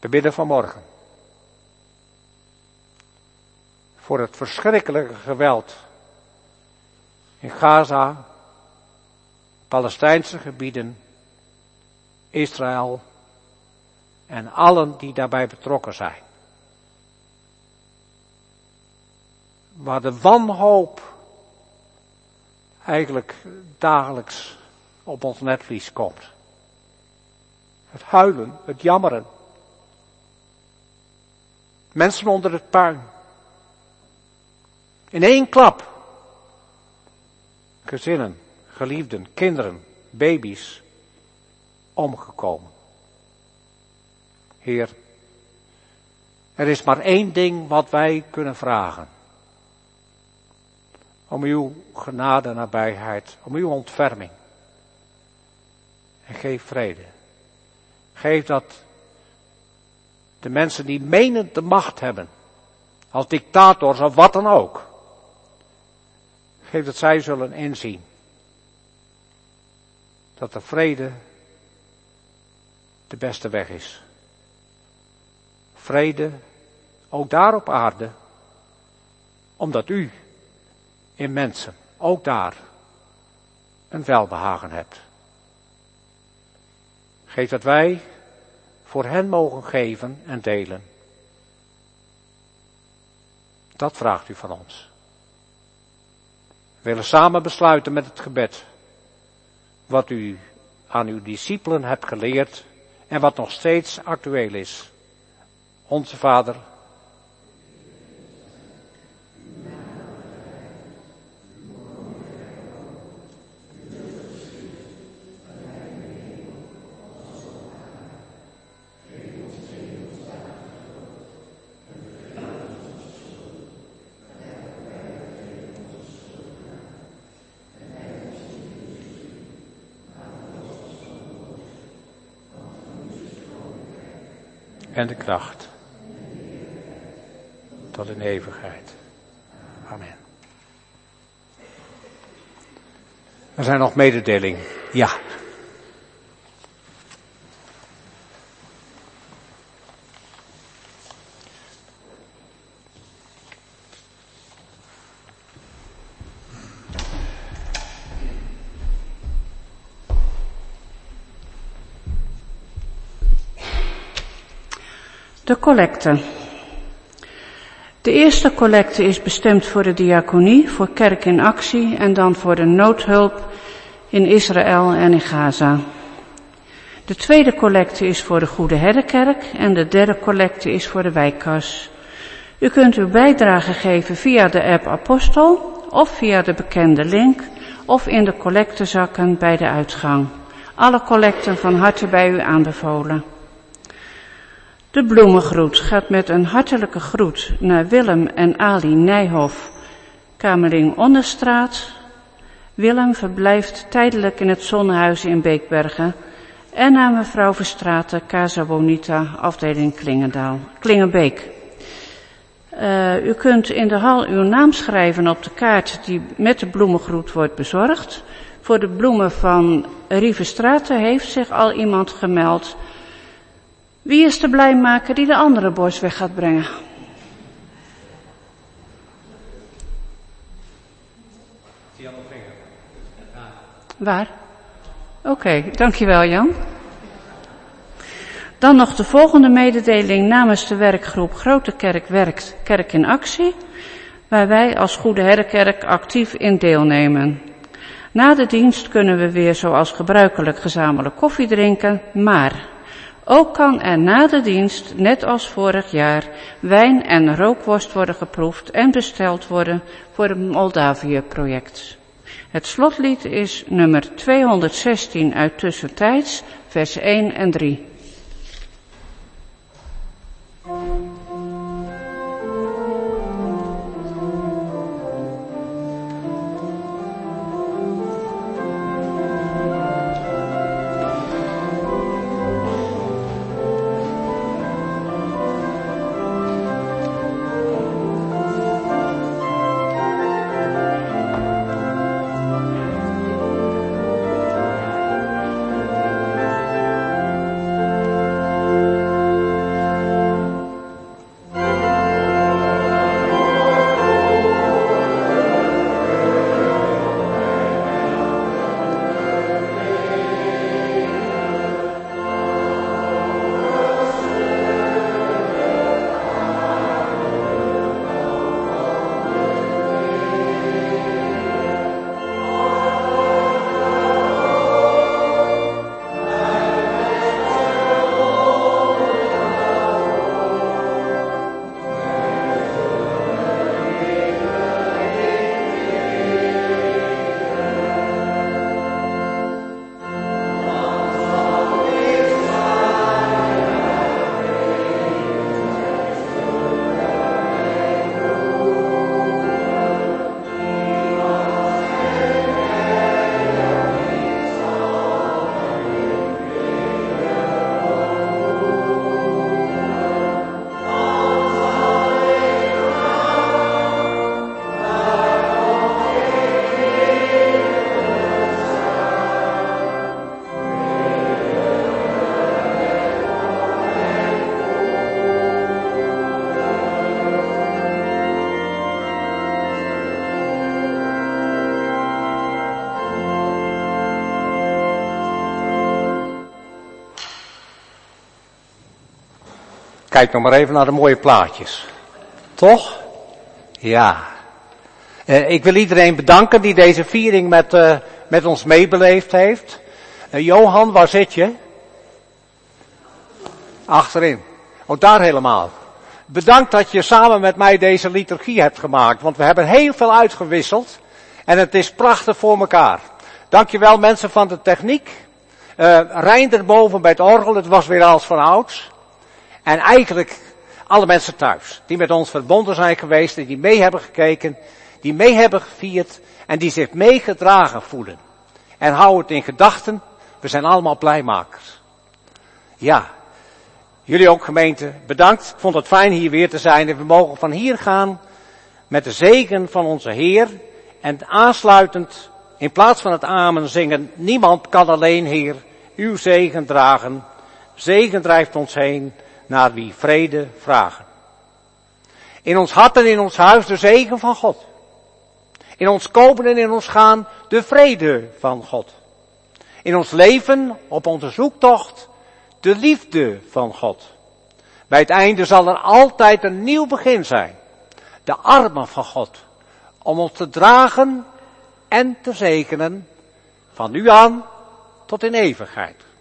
We bidden vanmorgen voor het verschrikkelijke geweld in Gaza, Palestijnse gebieden, Israël en allen die daarbij betrokken zijn. Waar de wanhoop eigenlijk dagelijks op ons netvlies komt. Het huilen, het jammeren. Mensen onder het puin. In één klap. Gezinnen, geliefden, kinderen, baby's omgekomen. Heer, Er is maar één ding wat wij kunnen vragen. Om uw genade nabijheid, om uw ontferming. En geef vrede. Geef dat de mensen die menen de macht hebben, als dictators of wat dan ook, geef dat zij zullen inzien dat de vrede de beste weg is. Vrede, ook daar op aarde, omdat u in mensen, ook daar, een welbehagen hebt. Geef dat wij voor hen mogen geven en delen. Dat vraagt u van ons. We willen samen besluiten met het gebed. Wat u aan uw discipelen hebt geleerd en wat nog steeds actueel is. Onze Vader en de kracht. Tot in eeuwigheid. Amen. Er zijn nog mededelingen. Ja. De collecte. De eerste collecte is bestemd voor de diaconie, voor kerk in actie en dan voor de noodhulp in Israël en in Gaza. De tweede collecte is voor de Goede Herdenkerk en de derde collecte is voor de wijkkas. U kunt uw bijdrage geven via de app Apostel of via de bekende link of in de collectezakken bij de uitgang. Alle collecten van harte bij u aanbevolen. De bloemengroet gaat met een hartelijke groet naar Willem en Ali Nijhoff, Kamerling Onderstraat. Willem verblijft tijdelijk in het Zonnehuis in Beekbergen en naar mevrouw Verstraten, Casa Bonita, afdeling Klingendaal, Klingenbeek. Uh, u kunt in de hal uw naam schrijven op de kaart die met de bloemengroet wordt bezorgd. Voor de bloemen van Rievenstraten heeft zich al iemand gemeld. Wie is de blijmaker die de andere borst weg gaat brengen? Waar? Oké, dankjewel Jan. Dan nog de volgende mededeling namens de werkgroep Grote Kerk Werkt Kerk in Actie, waar wij als Goede Herrenkerk actief in deelnemen. Na de dienst kunnen we weer zoals gebruikelijk gezamenlijk koffie drinken, maar ook kan er na de dienst, net als vorig jaar, wijn en rookworst worden geproefd en besteld worden voor het Moldavië-project. Het slotlied is nummer 216 uit Tussentijds, vers 1 en 3. Kijk nog maar even naar de mooie plaatjes. Toch? Ja. Uh, ik wil iedereen bedanken die deze viering met, uh, met ons meebeleefd heeft. Uh, Johan, waar zit je? Achterin. Oh, daar helemaal. Bedankt dat je samen met mij deze liturgie hebt gemaakt, want we hebben heel veel uitgewisseld en het is prachtig voor elkaar. Dankjewel mensen van de techniek. Uh, Reinder boven bij het orgel, het was weer als van ouds. En eigenlijk alle mensen thuis, die met ons verbonden zijn geweest en die mee hebben gekeken, die mee hebben gevierd en die zich meegedragen voelen. En hou het in gedachten, we zijn allemaal blijmakers. Ja, jullie ook gemeente, bedankt. Ik vond het fijn hier weer te zijn en we mogen van hier gaan met de zegen van onze Heer en aansluitend in plaats van het amen zingen, niemand kan alleen Heer uw zegen dragen. Zegen drijft ons heen naar wie vrede vragen. In ons hart en in ons huis de zegen van God. In ons kopen en in ons gaan de vrede van God. In ons leven, op onze zoektocht, de liefde van God. Bij het einde zal er altijd een nieuw begin zijn. De armen van God. Om ons te dragen en te zegenen van nu aan tot in eeuwigheid.